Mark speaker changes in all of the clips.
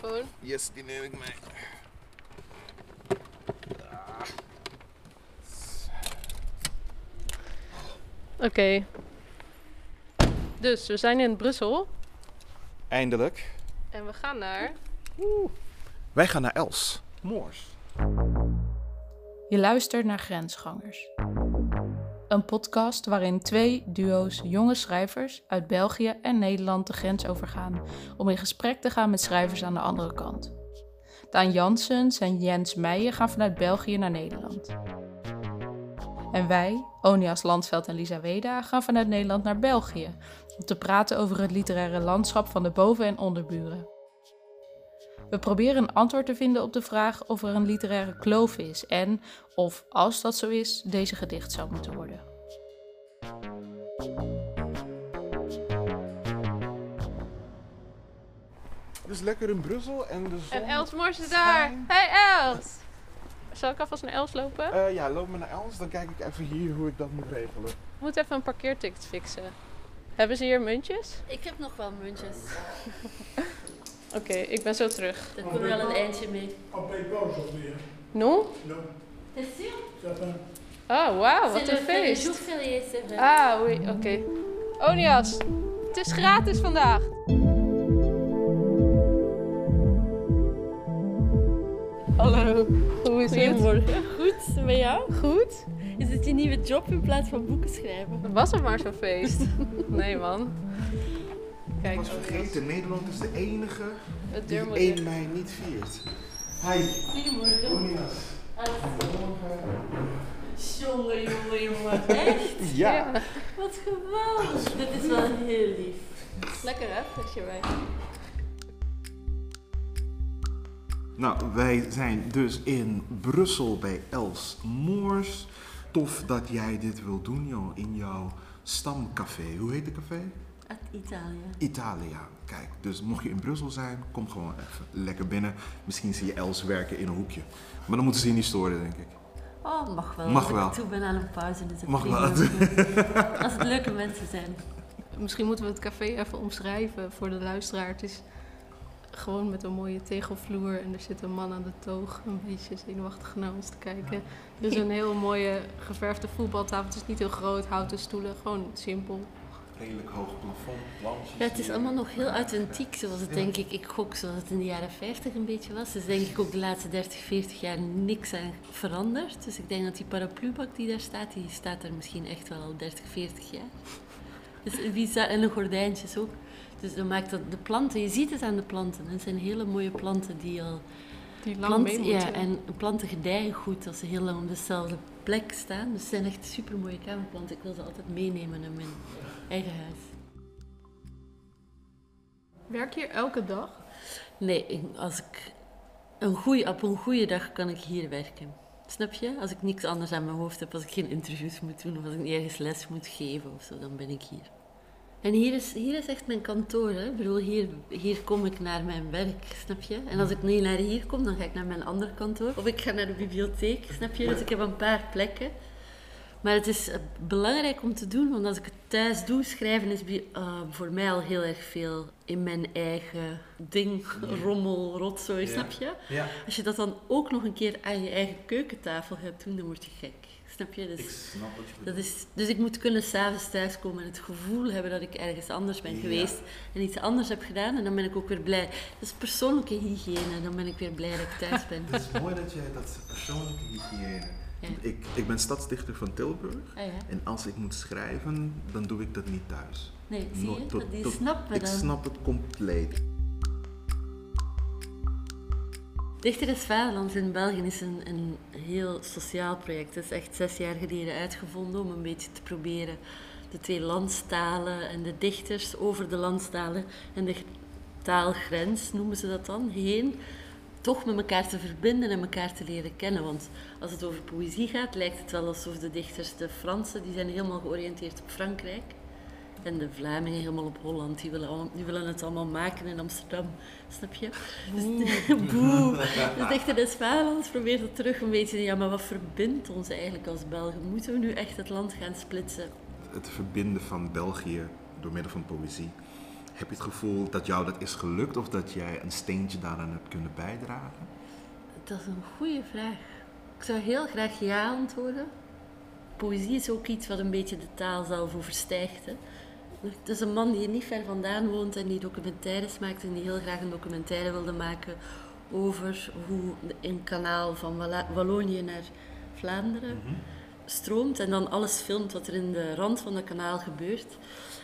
Speaker 1: telefoon.
Speaker 2: Yes, die neem ik mee.
Speaker 1: Oké. Dus, we zijn in Brussel.
Speaker 2: Eindelijk.
Speaker 1: En we gaan naar...
Speaker 2: Wij gaan naar Els. Moors.
Speaker 3: Je luistert naar Grensgangers. Een podcast waarin twee duo's jonge schrijvers uit België en Nederland de grens overgaan om in gesprek te gaan met schrijvers aan de andere kant. Daan Janssens en Jens Meijer gaan vanuit België naar Nederland. En wij, Onias Landveld en Lisa Weda, gaan vanuit Nederland naar België om te praten over het literaire landschap van de boven- en onderburen. We proberen een antwoord te vinden op de vraag of er een literaire kloof is en of, als dat zo is, deze gedicht zou moeten worden.
Speaker 2: Dus lekker in Brussel en de zon.
Speaker 1: En Els Mors is daar. Hey Els! Zal ik alvast naar Els lopen?
Speaker 2: Eh, ja, loop maar naar Els. Dan kijk ik even hier hoe ik dat moet regelen.
Speaker 1: Ik moet even een parkeerticket fixen. Hebben ze hier muntjes?
Speaker 4: Ik heb nog wel muntjes.
Speaker 1: Oké, ik ben zo terug.
Speaker 4: Daar komt wel een eindje mee.
Speaker 5: Après pause alweer.
Speaker 1: Non?
Speaker 5: Non,
Speaker 4: T'es sûr?
Speaker 5: certain.
Speaker 1: Oh, wauw, wat een feest. Ah, oei, oké. Onias, het is gratis vandaag.
Speaker 4: Goedemorgen. Goed, met jou?
Speaker 1: Goed?
Speaker 4: Is het je nieuwe job in plaats van boeken schrijven?
Speaker 1: Was het maar zo'n feest? Nee man.
Speaker 2: Ik
Speaker 1: Kijk,
Speaker 2: was vergeten, Nederland is de enige
Speaker 1: het
Speaker 2: die
Speaker 1: deur moet
Speaker 2: 1
Speaker 1: dicht.
Speaker 2: mei niet viert. Hi,
Speaker 4: Goedemorgen.
Speaker 2: Onias.
Speaker 4: Jongen, jongen, jongen. Echt?
Speaker 2: Ja.
Speaker 4: Wat geweldig. Dit is wel heel lief.
Speaker 1: Lekker hè, flesje bij.
Speaker 2: Nou, wij zijn dus in Brussel bij Els Moors. Tof dat jij dit wil doen, joh, in jouw stamcafé. Hoe heet het café?
Speaker 4: Uit Italië.
Speaker 2: Italia. Kijk, dus mocht je in Brussel zijn, kom gewoon even lekker binnen. Misschien zie je Els werken in een hoekje. Maar dan moeten ze je niet storen, denk ik.
Speaker 4: Oh, mag wel.
Speaker 2: Mag
Speaker 4: Als
Speaker 2: wel.
Speaker 4: ik toe ben aan een pauze, dus
Speaker 2: Mag
Speaker 4: prima.
Speaker 2: wel.
Speaker 4: Als het leuke mensen zijn.
Speaker 1: Misschien moeten we het café even omschrijven voor de luisteraar. Het is gewoon met een mooie tegelvloer en er zit een man aan de toog een beetje zenuwachtig naar ons te kijken. Is een heel mooie geverfde voetbaltafel. Het is niet heel groot, houten stoelen, gewoon simpel.
Speaker 2: Redelijk hoog plafond.
Speaker 4: Ja, het is allemaal nog heel authentiek, zoals het
Speaker 2: Ja.
Speaker 4: denk ik, ik gok zoals het in de jaren 50 een beetje was. Dus denk ik ook de laatste 30, 40 jaar niks aan veranderd. Dus ik denk dat die paraplubak die daar staat, die staat er misschien echt wel al 30, 40 jaar. Dus bizar, en de gordijntjes ook. Dus dan maakt dat de planten, je ziet het aan de planten. Het zijn hele mooie planten die al
Speaker 1: Die lang
Speaker 4: Plant-
Speaker 1: mee moeten.
Speaker 4: ja, en planten gedijen goed als ze heel lang op dezelfde plek staan. Dus het zijn echt super mooie kamerplanten. Ik wil ze altijd meenemen in mijn eigen huis.
Speaker 1: Werk je elke dag?
Speaker 4: Nee, als ik een goeie, op een goede dag kan ik hier werken. Snap je? Als ik niks anders aan mijn hoofd heb, als ik geen interviews moet doen of als ik niet ergens les moet geven of zo, dan ben ik hier. En hier is, hier is echt mijn kantoor. Hè? Ik bedoel, hier, hier kom ik naar mijn werk, snap je? En als ik niet naar hier kom, dan ga ik naar mijn andere kantoor. Of ik ga naar de bibliotheek, snap je? Dus ik heb een paar plekken. Maar het is eh, belangrijk om te doen, want als ik het thuis doe, schrijven is eh, voor mij al heel erg veel in mijn eigen ding, rommel, rotzooi,
Speaker 2: Ja.
Speaker 4: snap je?
Speaker 2: Ja,
Speaker 4: Als je dat dan ook nog een keer aan je eigen keukentafel gaat doen, dan word je gek. Snap je? Dus,
Speaker 2: ik snap je
Speaker 4: dat is, dus ik moet kunnen s'avonds thuiskomen en het gevoel hebben dat ik ergens anders ben
Speaker 2: Ja.
Speaker 4: geweest en iets anders heb gedaan. En dan ben ik ook weer blij. Dat is persoonlijke hygiëne. Dan ben ik weer blij dat ik thuis ben.
Speaker 2: Het is mooi dat jij dat persoonlijke hygiëne...
Speaker 4: Ja.
Speaker 2: Ik, ik ben stadsdichter van Tilburg.
Speaker 4: Ah ja?
Speaker 2: En als ik moet schrijven, dan doe ik dat niet thuis.
Speaker 4: Nee, zie je?
Speaker 2: tot-
Speaker 4: Dat die
Speaker 2: tot-
Speaker 4: snapt me
Speaker 2: Ik
Speaker 4: dan.
Speaker 2: snap het compleet.
Speaker 4: Dichter des Vaderlands in België is een, een heel sociaal project. Het is echt zes jaar geleden uitgevonden om een beetje te proberen de twee landstalen en de dichters over de landstalen en de taalgrens, noemen ze dat dan, heen, toch met elkaar te verbinden en elkaar te leren kennen. Want als het over poëzie gaat, lijkt het wel alsof de dichters, de Fransen, die zijn helemaal georiënteerd op Frankrijk. En de Vlamingen helemaal op Holland, die willen, allemaal- die willen het allemaal maken in Amsterdam. Snap je? Dus, boe. Dus Dichter des Vaderlands probeert het terug een beetje. Ja, maar wat verbindt ons eigenlijk als Belgen? Moeten we nu echt het land gaan splitsen?
Speaker 2: Het verbinden van België door middel van poëzie Heb je het gevoel dat jou dat is gelukt of dat jij een steentje daaraan hebt kunnen bijdragen?
Speaker 4: Dat is een goede vraag. Ik zou heel graag ja antwoorden. Poëzie is ook iets wat een beetje de taal zelf overstijgt. Hè. Het is een man die hier niet ver vandaan woont en die documentaires maakt en die heel graag een documentaire wilde maken over hoe een kanaal van Walla- Wallonië naar Vlaanderen stroomt en dan alles filmt wat er in de rand van dat kanaal gebeurt.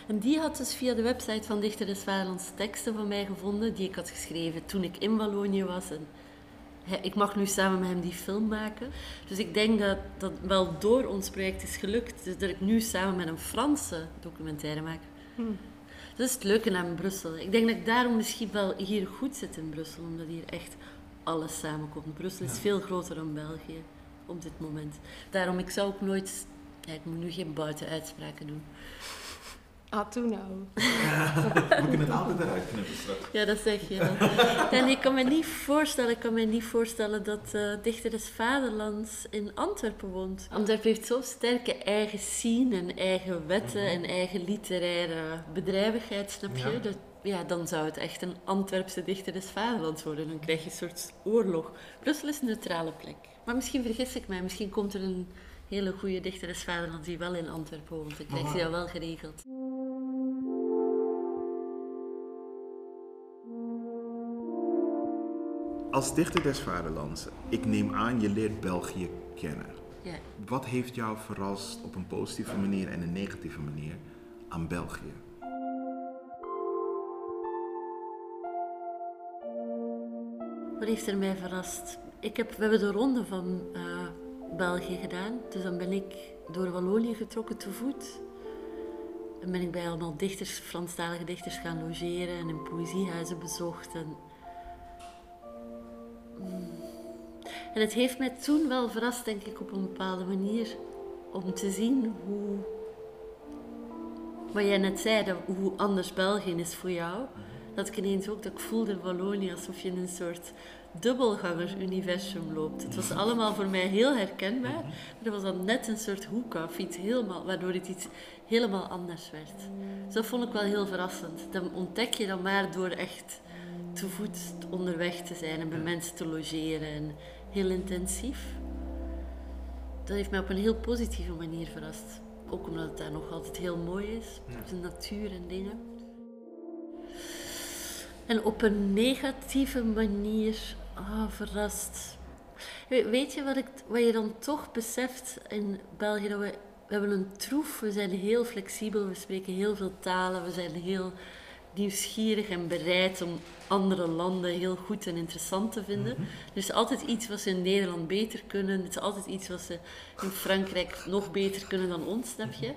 Speaker 4: En die had dus via de website van Dichter des Vaderlands teksten van mij gevonden die ik had geschreven toen ik in Wallonië was. En ik mag nu samen met hem die film maken. Dus ik denk dat dat wel door ons project is gelukt. Dus dat ik nu samen met een Franse documentaire maak. Dat is het leuke aan Brussel. Ik denk dat ik daarom misschien wel hier goed zit in Brussel, omdat hier echt alles samenkomt. Brussel is veel groter dan België op dit moment. Daarom, ik zou ook nooit... Ja, ik moet nu geen buitenuitspraken doen.
Speaker 1: Ah, toen nou.
Speaker 2: We kunnen het altijd eruit knippen straks.
Speaker 4: Ja, dat zeg je wel. En ik kan me niet voorstellen, ik kan me niet voorstellen dat eh Dichter des Vaderlands in Antwerpen woont. Antwerpen heeft zo'n sterke eigen scene en eigen wetten en eigen literaire bedrijvigheid, snap je?
Speaker 2: Ja.
Speaker 4: Dat, ja, dan zou het echt een Antwerpse Dichter des Vaderlands worden. Dan krijg je een soort oorlog. Brussel is een neutrale plek. Maar misschien vergis ik mij, misschien komt er een hele goede Dichter des Vaderlands die wel in Antwerpen woont. Dan krijg je dat wel geregeld.
Speaker 2: Als dichter des vaderlands, ik neem aan je leert België kennen.
Speaker 4: Ja.
Speaker 2: Wat heeft jou verrast op een positieve manier en een negatieve manier aan België?
Speaker 4: Wat heeft er mij verrast? Ik heb, we hebben de ronde van eh, België gedaan. Dus dan ben ik door Wallonië getrokken te voet. En ben ik bij allemaal dichters, Franstalige dichters gaan logeren en in poëziehuizen bezocht. En, Mm. en het heeft mij toen wel verrast, denk ik, op een bepaalde manier. Om te zien hoe, wat jij net zei, hoe anders België is voor jou. Dat ik ineens ook, dat ik voelde Wallonië alsof je in een soort dubbelganger-universum loopt. Het was allemaal voor mij heel herkenbaar, maar er was dan net een soort hoek af, iets helemaal, waardoor het iets helemaal anders werd. Dus dat vond ik wel heel verrassend. Dan ontdek je dan maar door echt te voet onderweg te zijn en bij mensen te logeren en heel intensief. Dat heeft mij op een heel positieve manier verrast. Ook omdat het daar nog altijd heel mooi is, de natuur en dingen. En op een negatieve manier ah, verrast. We- Weet je wat, ik, wat je dan toch beseft in België? Dat we, we hebben een troef, we zijn heel flexibel, we spreken heel veel talen, we zijn heel nieuwsgierig en bereid om andere landen heel goed en interessant te vinden. Er is altijd iets wat ze in Nederland beter kunnen. Er is altijd iets wat ze in Frankrijk nog beter kunnen dan ons, snap je?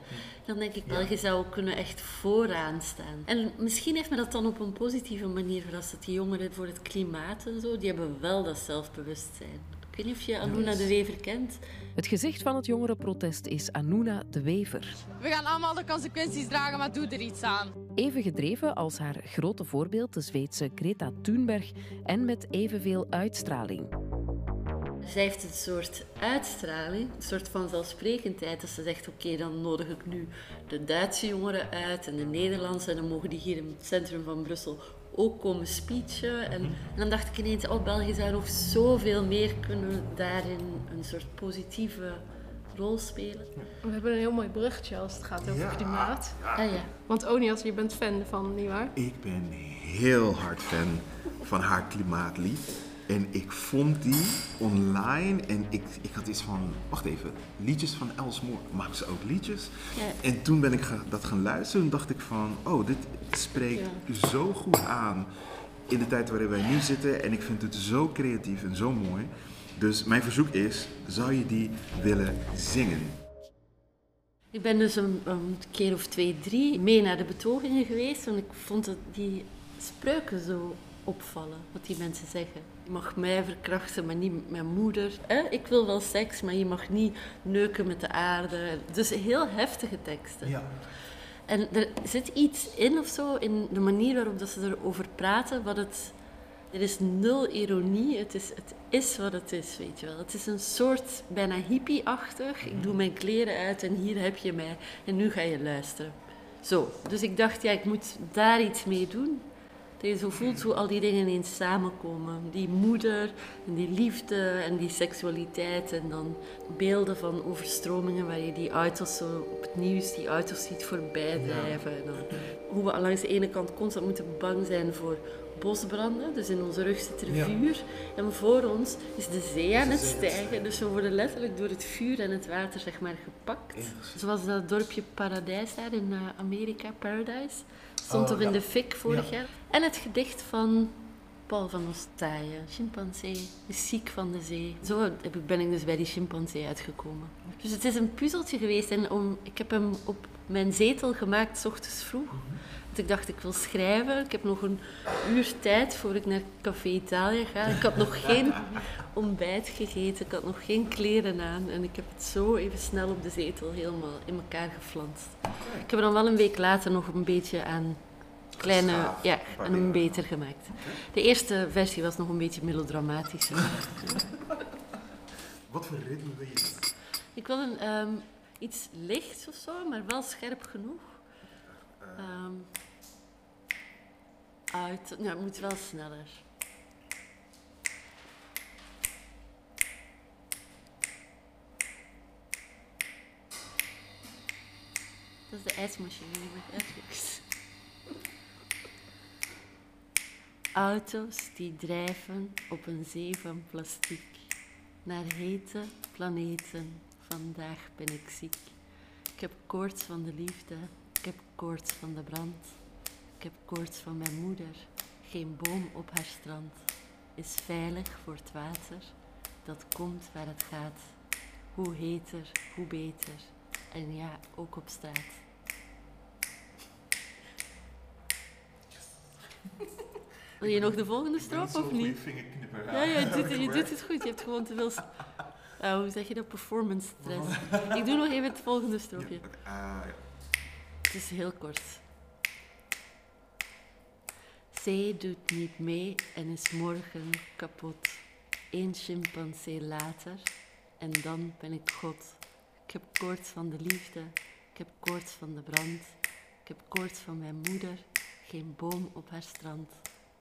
Speaker 4: Dan denk ik, België zou kunnen echt vooraan staan. En misschien heeft me dat dan op een positieve manier verrast. Dat die jongeren voor het klimaat en zo, die hebben wel dat zelfbewustzijn. Ik weet niet of je Aluna de Wever kent.
Speaker 5: Het gezicht van het jongerenprotest is Anuna de Wever.
Speaker 6: We gaan allemaal de consequenties dragen, maar doe er iets aan.
Speaker 5: Even gedreven als haar grote voorbeeld, de Zweedse Greta Thunberg, en met evenveel uitstraling.
Speaker 4: Zij heeft een soort uitstraling, een soort van zelfsprekendheid. Dat ze zegt, oké, dan nodig ik nu de Duitse jongeren uit en de Nederlandse. En dan mogen die hier in het centrum van Brussel ook komen speechen. En, en dan dacht ik ineens, oh, België zou nog zoveel meer kunnen daarin een soort positieve rol spelen.
Speaker 1: We hebben een heel mooi bruggetje als het gaat over
Speaker 2: Ja.
Speaker 1: klimaat.
Speaker 4: Ah ja,
Speaker 1: Want Onias, je bent fan van, nietwaar?
Speaker 2: Ik ben heel hard fan van haar klimaatlied. En ik vond die online en ik, ik had iets van, wacht even, liedjes van Els Moor, maakt ze ook liedjes?
Speaker 4: Ja.
Speaker 2: En toen ben ik ga- dat gaan luisteren en dacht ik van, oh, dit spreekt zo goed aan in de tijd waarin wij nu zitten. En ik vind het zo creatief en zo mooi. Dus mijn verzoek is, zou je die willen zingen?
Speaker 4: Ik ben dus een, een keer of twee, drie mee naar de betogingen geweest. Want ik vond dat die spreuken zo opvallen, wat die mensen zeggen. Je mag mij verkrachten, maar niet mijn moeder. Hè? Ik wil wel seks, maar je mag niet neuken met de aarde. Dus heel heftige teksten.
Speaker 2: Ja.
Speaker 4: En er zit iets in of zo, in de manier waarop dat ze erover praten, wat het... Er is nul ironie, het is, het is wat het is, weet je wel. Het is een soort bijna hippie-achtig. Ik doe mijn kleren uit en hier heb je mij en nu ga je luisteren. Zo, dus ik dacht, ja, ik moet daar iets mee doen. Dat je zo voelt hoe al die dingen ineens samenkomen. Die moeder en die liefde en die seksualiteit. En dan beelden van overstromingen waar je die auto's zo op het nieuws, die auto's ziet voorbij drijven. En dan hoe we langs de ene kant constant moeten bang zijn voor bosbranden. Dus in onze rug zit er
Speaker 2: Ja.
Speaker 4: vuur. En voor ons is de zee aan het stijgen. Dus we worden letterlijk door het vuur en het water zeg maar gepakt. Zoals dat dorpje Paradijs daar in eh, Amerika, Paradise. Stond
Speaker 2: Oh,
Speaker 4: toch in de fik vorig jaar. En het gedicht van Paul van Ostaaije, chimpansee, is ziek van de zee. Zo ben ik dus bij die chimpansee uitgekomen. Dus het is een puzzeltje geweest en om, ik heb hem op mijn zetel gemaakt, s ochtends vroeg. Ik dacht, ik wil schrijven. Ik heb nog een uur tijd voor ik naar Café Italia ga. Ik had nog geen ontbijt gegeten, ik had nog geen kleren aan. En ik heb het zo even snel op de zetel helemaal in elkaar geflanst. Ik heb er dan wel een week later nog een beetje aan kleine, ja, hem
Speaker 2: dingen.
Speaker 4: beter gemaakt. De eerste versie was nog een beetje melodramatischer.
Speaker 2: Wat voor ritme wil je?
Speaker 4: Ik wil een, ehm, iets lichts of zo, maar wel scherp genoeg. Ehm, uit, nou, het moet wel sneller. Dat is de ijsmachine die met. Auto's die drijven op een zee van plastic. Naar hete planeten, vandaag ben ik ziek. Ik heb koorts van de liefde, koorts van de brand. Ik heb koorts van mijn moeder, geen boom op haar strand. Is veilig voor het water, dat komt waar het gaat. Hoe heter, hoe beter. En ja, ook op straat. Wil je nog de volgende strofe of niet? Ja, ja, je doet, je doet het goed. Je hebt gewoon te veel... eh, hoe zeg je dat? Performance stress. Ik doe nog even het volgende stroofje.
Speaker 2: Ah,
Speaker 4: Het is heel kort. Zee doet niet mee en is morgen kapot. Eén chimpansee later en dan ben ik God. Ik heb koorts van de liefde, ik heb koorts van de brand. Ik heb koorts van mijn moeder, geen boom op haar strand.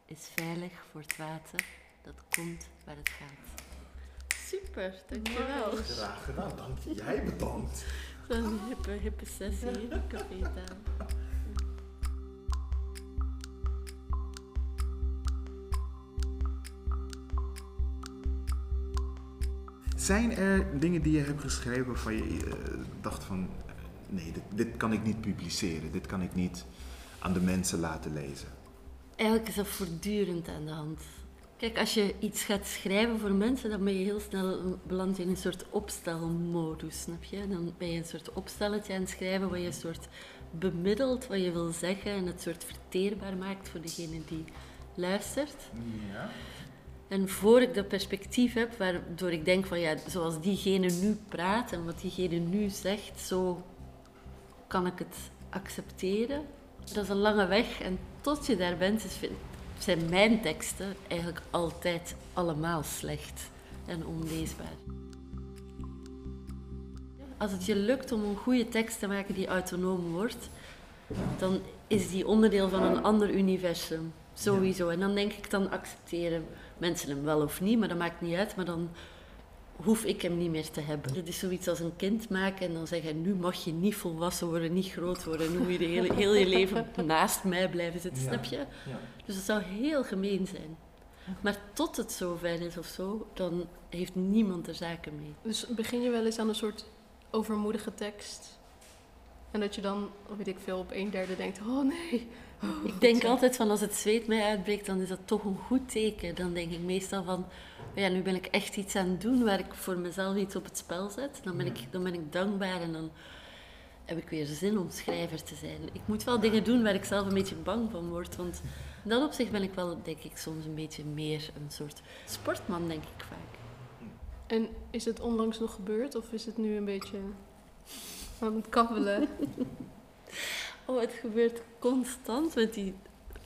Speaker 4: Is veilig voor het water, dat komt waar het gaat. Super, dankjewel.
Speaker 2: graag gedaan. Dank. Jij bedankt.
Speaker 4: Zo'n hippe, hippe sessie in Café Taal.
Speaker 2: Zijn er dingen die je hebt geschreven waarvan je eh, dacht van... Nee, dit, dit kan ik niet publiceren. Dit kan ik niet aan de mensen laten lezen.
Speaker 4: Eigenlijk is dat voortdurend aan de hand. Kijk, als je iets gaat schrijven voor mensen, dan ben je heel snel beland in een soort opstelmodus, snap je? Dan ben je een soort opstelletje aan het schrijven, waar je een soort bemiddelt wat je wil zeggen en het soort verteerbaar maakt voor degene die luistert.
Speaker 2: Ja.
Speaker 4: En voor ik dat perspectief heb, waardoor ik denk van ja, zoals diegene nu praat en wat diegene nu zegt, zo kan ik het accepteren. Dat is een lange weg en tot je daar bent, is, vind- zijn mijn teksten eigenlijk altijd allemaal slecht en onleesbaar. Als het je lukt om een goede tekst te maken die autonoom wordt, dan is die onderdeel van een ander universum. Sowieso. En dan denk ik, dan accepteren mensen hem wel of niet, maar dat maakt niet uit. Maar dan hoef ik hem niet meer te hebben. Het is zoiets als een kind maken en dan zeggen, nu mag je niet volwassen worden, niet groot worden. Nu moet je de hele, heel je leven naast mij blijven zitten,
Speaker 2: Ja.
Speaker 4: snap je? Dus het zou heel gemeen zijn. Maar tot het zover is of zo, dan heeft niemand er zaken mee.
Speaker 1: Dus begin je wel eens aan een soort overmoedige tekst? En dat je dan, weet ik veel, op een derde denkt, oh nee. Oh,
Speaker 4: Ik denk altijd van als het zweet mij uitbreekt, dan is dat toch een goed teken. Dan denk ik meestal van, ja, nu ben ik echt iets aan het doen waar ik voor mezelf iets op het spel zet. Dan ben ik, dan ben ik dankbaar en dan heb ik weer zin om schrijver te zijn. Ik moet wel dingen doen waar ik zelf een beetje bang van word. Want in dat opzicht ben ik wel, denk ik, soms een beetje meer een soort sportman, denk ik vaak.
Speaker 1: En is het onlangs nog gebeurd of is het nu een beetje aan het kabbelen?
Speaker 4: Oh, het gebeurt constant met die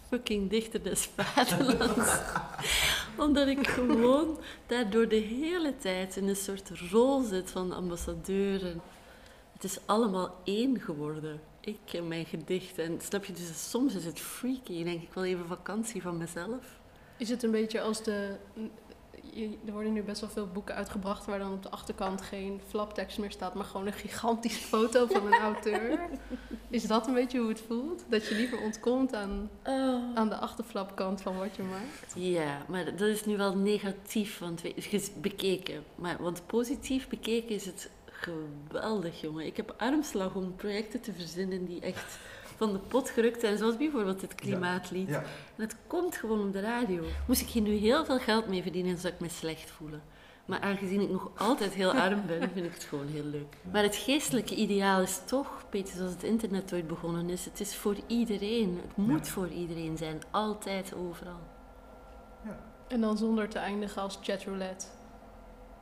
Speaker 4: fucking dichter des vaderlands. Omdat ik gewoon daardoor de hele tijd in een soort rol zit van ambassadeur. En het is allemaal één geworden. ik en mijn gedichten. En snap je, dus soms is het freaky. Denk ik wil even vakantie van mezelf.
Speaker 1: Is het een beetje als de. Je- Er worden nu best wel veel boeken uitgebracht waar dan op de achterkant geen flaptekst meer staat, maar gewoon een gigantische foto van een auteur. Is dat een beetje hoe het voelt? Dat je liever ontkomt aan, aan de achterflapkant van wat je maakt?
Speaker 4: Ja, maar dat is nu wel negatief want we- bekeken. Maar, want positief bekeken is het geweldig, jongen. Ik heb armslag om projecten te verzinnen die echt van de pot gerukt zijn. Zoals bijvoorbeeld het klimaatlied.
Speaker 2: Ja.
Speaker 4: En het komt gewoon op de radio. Moest ik hier nu heel veel geld mee verdienen, zou ik me slecht voelen. Maar aangezien ik nog altijd heel arm ben, vind ik het gewoon heel leuk. Maar het geestelijke ideaal is toch, beetje zoals het internet ooit begonnen is. Het is voor iedereen. Het moet voor iedereen zijn. Altijd, overal.
Speaker 1: En dan zonder te eindigen als chatroulette.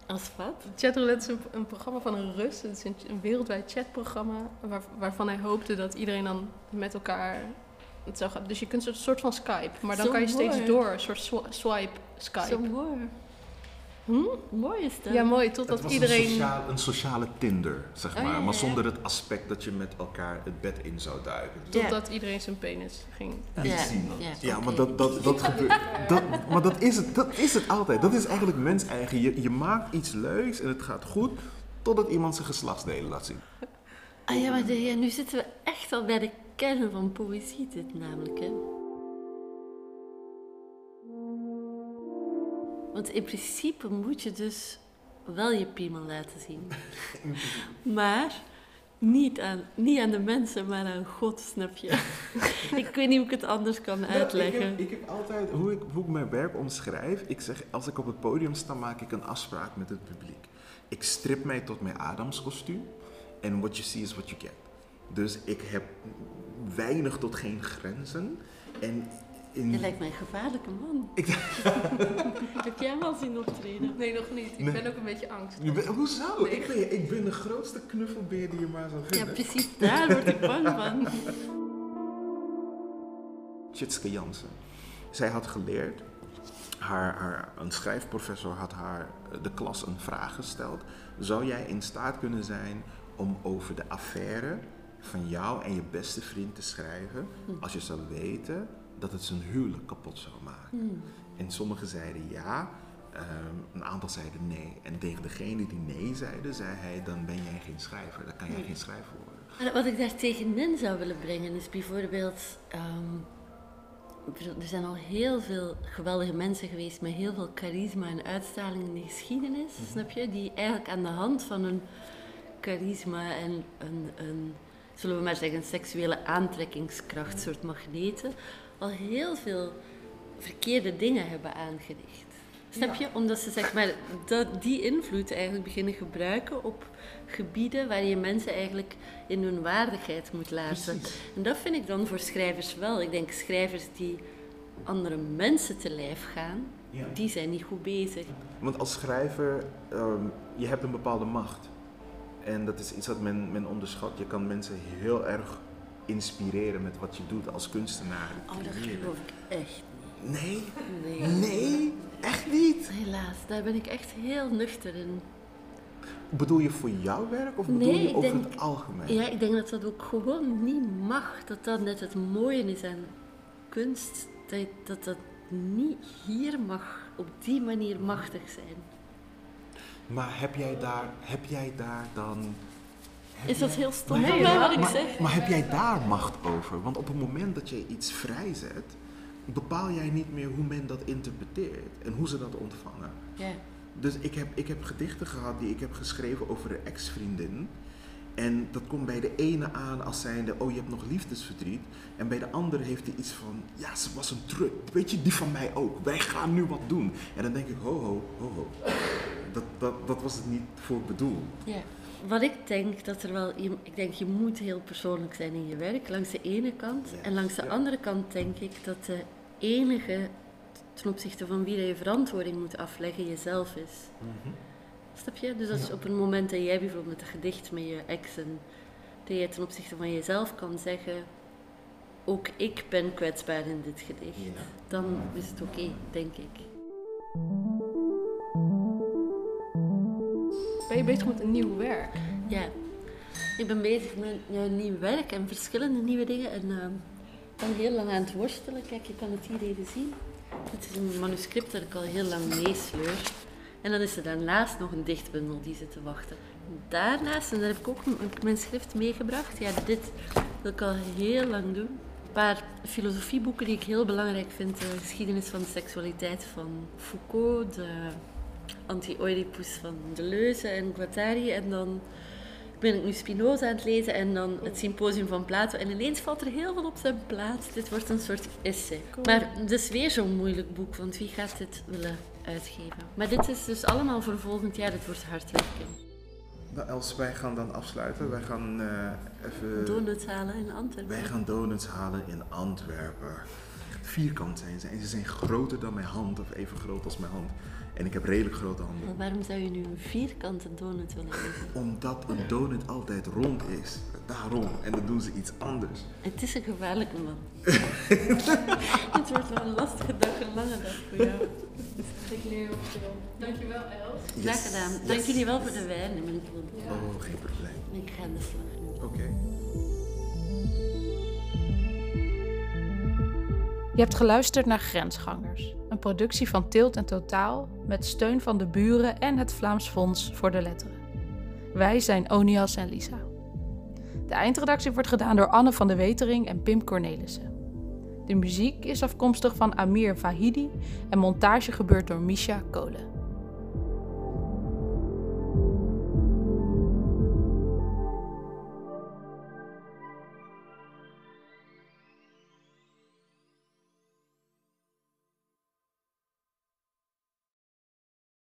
Speaker 4: Als wat?
Speaker 1: Chatroulette is een, een programma van een Rus. Het is een, een wereldwijd chatprogramma waar, waarvan hij hoopte dat iedereen dan met elkaar het zou gaan. Dus je kunt een soort van Skype, maar dan kan je steeds door, een soort swi- swipe Skype. Hm?
Speaker 4: Mooi is dat.
Speaker 1: Ja, mooi,
Speaker 2: Het
Speaker 1: totdat
Speaker 2: was
Speaker 1: iedereen...
Speaker 2: een, sociale Tinder, zeg
Speaker 4: Oh,
Speaker 2: maar.
Speaker 4: ja, ja,
Speaker 2: Maar zonder het aspect dat je met elkaar het bed in zou duiken.
Speaker 4: Ja.
Speaker 1: Totdat iedereen zijn penis ging.
Speaker 4: Ja,
Speaker 2: zien.
Speaker 4: ja,
Speaker 2: maar dat, dat, dat gebeurt. Dat, maar dat is, het, dat is het altijd. Dat is eigenlijk mens eigen. Je, je maakt iets leuks en het gaat goed, totdat iemand zijn geslachtsdelen laat zien.
Speaker 4: Ah ja, maar de- ja, nu zitten we echt al bij de kern van poëzie, dit namelijk. Hè? Want in principe moet je dus wel je piemel laten zien. maar niet aan, niet aan de mensen, maar aan God, snap je? ik weet niet hoe ik het anders kan uitleggen.
Speaker 2: Ik heb, ik heb altijd, hoe ik, hoe ik mijn werk omschrijf, ik zeg, als ik op het podium sta, maak ik een afspraak met het publiek. Ik strip mij tot mijn Adamskostuum en what you see is what you get. Dus ik heb weinig tot geen grenzen. En in,
Speaker 4: Je lijkt mij een gevaarlijke man.
Speaker 2: Ik-
Speaker 4: jij al zien optreden?
Speaker 1: Nee, nog niet. Ik
Speaker 2: Nee.
Speaker 1: ben ook een beetje angst.
Speaker 2: Je bent- hoezo?
Speaker 1: Nee.
Speaker 2: Ik, ben, ik ben de grootste knuffelbeer die je maar zou
Speaker 4: Ja,
Speaker 2: vinden.
Speaker 4: precies daar word ik bang van.
Speaker 2: Tjitske Jansen. Zij had geleerd, haar, haar, een schrijfprofessor had haar eh, de klas een vraag gesteld. Zou jij in staat kunnen zijn om over de affaire van jou en je beste vriend te schrijven als je zou weten dat het zijn huwelijk kapot zou maken? En sommigen zeiden ja, ehm, een aantal zeiden nee. En tegen degene die nee zeiden, zei hij, dan ben jij geen schrijver, dan kan jij geen schrijver worden.
Speaker 4: Wat ik daar tegenin zou willen brengen is bijvoorbeeld. ehm, er zijn al heel veel geweldige mensen geweest met heel veel charisma en uitstraling in de geschiedenis, snap je? Die eigenlijk aan de hand van hun charisma en een, een, zullen we maar zeggen, een seksuele aantrekkingskracht, soort magneten, al heel veel verkeerde dingen hebben aangericht. Snap je? Omdat ze zeg maar, dat, die invloed eigenlijk beginnen gebruiken op gebieden waar je mensen eigenlijk in hun waardigheid moet laten. En dat vind ik dan voor schrijvers wel. Ik denk schrijvers die andere mensen te lijf gaan,
Speaker 2: Ja.
Speaker 4: die zijn niet goed bezig.
Speaker 2: Want als schrijver, ehm, je hebt een bepaalde macht. En dat is iets wat men, men onderschat. Je kan mensen heel erg inspireren met wat je doet als kunstenaar.
Speaker 4: Oh, dat geloof ik echt
Speaker 2: Nee?
Speaker 4: Nee.
Speaker 2: Nee? Echt niet?
Speaker 4: Helaas, daar ben ik echt heel nuchter in.
Speaker 2: Bedoel je voor jouw werk of bedoel
Speaker 4: Nee,
Speaker 2: je over
Speaker 4: denk-
Speaker 2: het algemeen?
Speaker 4: Ja, ik denk dat dat ook gewoon niet mag. Dat dat net het mooie is aan kunst. Dat dat, dat niet hier mag, op die manier machtig zijn.
Speaker 2: Maar heb jij daar, heb jij daar dan...
Speaker 4: Is dat
Speaker 2: jij-
Speaker 4: heel stom van mij wat ik
Speaker 2: maar-
Speaker 4: zeg?
Speaker 2: Maar heb jij daar macht over? Want op het moment dat je iets vrijzet, bepaal jij niet meer hoe men dat interpreteert en hoe ze dat ontvangen.
Speaker 4: Ja.
Speaker 2: Dus ik heb, ik heb gedichten gehad die ik heb geschreven over een ex-vriendin. En dat komt bij de ene aan als zijnde, oh je hebt nog liefdesverdriet. En bij de andere heeft hij iets van, ja ze was een trut. Weet je, die van mij ook. Wij gaan nu wat doen. En dan denk ik, ho ho, ho ho. Dat, dat, dat was het niet voor bedoeld.
Speaker 4: Ja. Wat ik denk dat er wel, ik denk je moet heel persoonlijk zijn in je werk, langs de ene kant.
Speaker 2: Yes,
Speaker 4: En langs de
Speaker 2: ja.
Speaker 4: andere kant denk ik dat de enige ten opzichte van wie dat je verantwoording moet afleggen jezelf is. Snap je? Dus als op het moment dat jij bijvoorbeeld met een gedicht met je ex en dat je ten opzichte van jezelf kan zeggen, ook ik ben kwetsbaar in dit gedicht,
Speaker 2: Ja.
Speaker 4: dan is het oké, denk ik.
Speaker 1: Ben je bezig met een nieuw werk?
Speaker 4: Ja. Ik ben bezig met ja, nieuw werk en verschillende nieuwe dingen. En uh, ben heel lang aan het worstelen. Kijk, je kan het hier even zien. Het is een manuscript dat ik al heel lang meesleur. En dan is er daarnaast nog een dichtbundel die zit te wachten. Daarnaast, en daar heb ik ook mijn schrift meegebracht. Ja, dit wil ik al heel lang doen. Een paar filosofieboeken die ik heel belangrijk vind. De geschiedenis van de seksualiteit van Foucault, de Anti-Oedipus van Deleuze en Guattari. En dan ben ik nu Spinoza aan het lezen en dan het symposium van Plato. En ineens valt er heel veel op zijn plaats. Dit wordt een soort essay. Maar het is weer zo'n moeilijk boek, want wie gaat dit willen uitgeven? Maar dit is dus allemaal voor volgend jaar. Dit wordt hard werken.
Speaker 2: Nou, Els, wij gaan dan afsluiten. Wij gaan uh, even...
Speaker 4: Donuts halen in Antwerpen.
Speaker 2: Wij gaan donuts halen in Antwerpen. Vierkant zijn ze en ze zijn groter dan mijn hand of even groot als mijn hand. En ik heb redelijk grote handen.
Speaker 4: Maar waarom zou je nu een vierkante donut willen eten?
Speaker 2: Omdat een donut altijd rond is. Daarom. En dan doen ze iets anders.
Speaker 4: Het is een gevaarlijke man. Het wordt wel een lastige dag, een lange dag voor jou.
Speaker 7: Ik leer heel veel. Dankjewel, Els.
Speaker 2: Yes.
Speaker 4: Graag gedaan. Dank
Speaker 2: Yes.
Speaker 4: jullie wel voor de wijn. Ik,
Speaker 2: Oh, geen probleem.
Speaker 4: ik ga aan de slag nu.
Speaker 2: Oké.
Speaker 1: Je hebt geluisterd naar Grensgangers, een productie van Tilt en Totaal met steun van de buren en het Vlaams Fonds voor de Letteren. Wij zijn Onias en Lisa. De eindredactie wordt gedaan door Anne van de Wetering en Pim Cornelissen. De muziek is afkomstig van Amir Vahidi en montage gebeurt door Misha Kolen.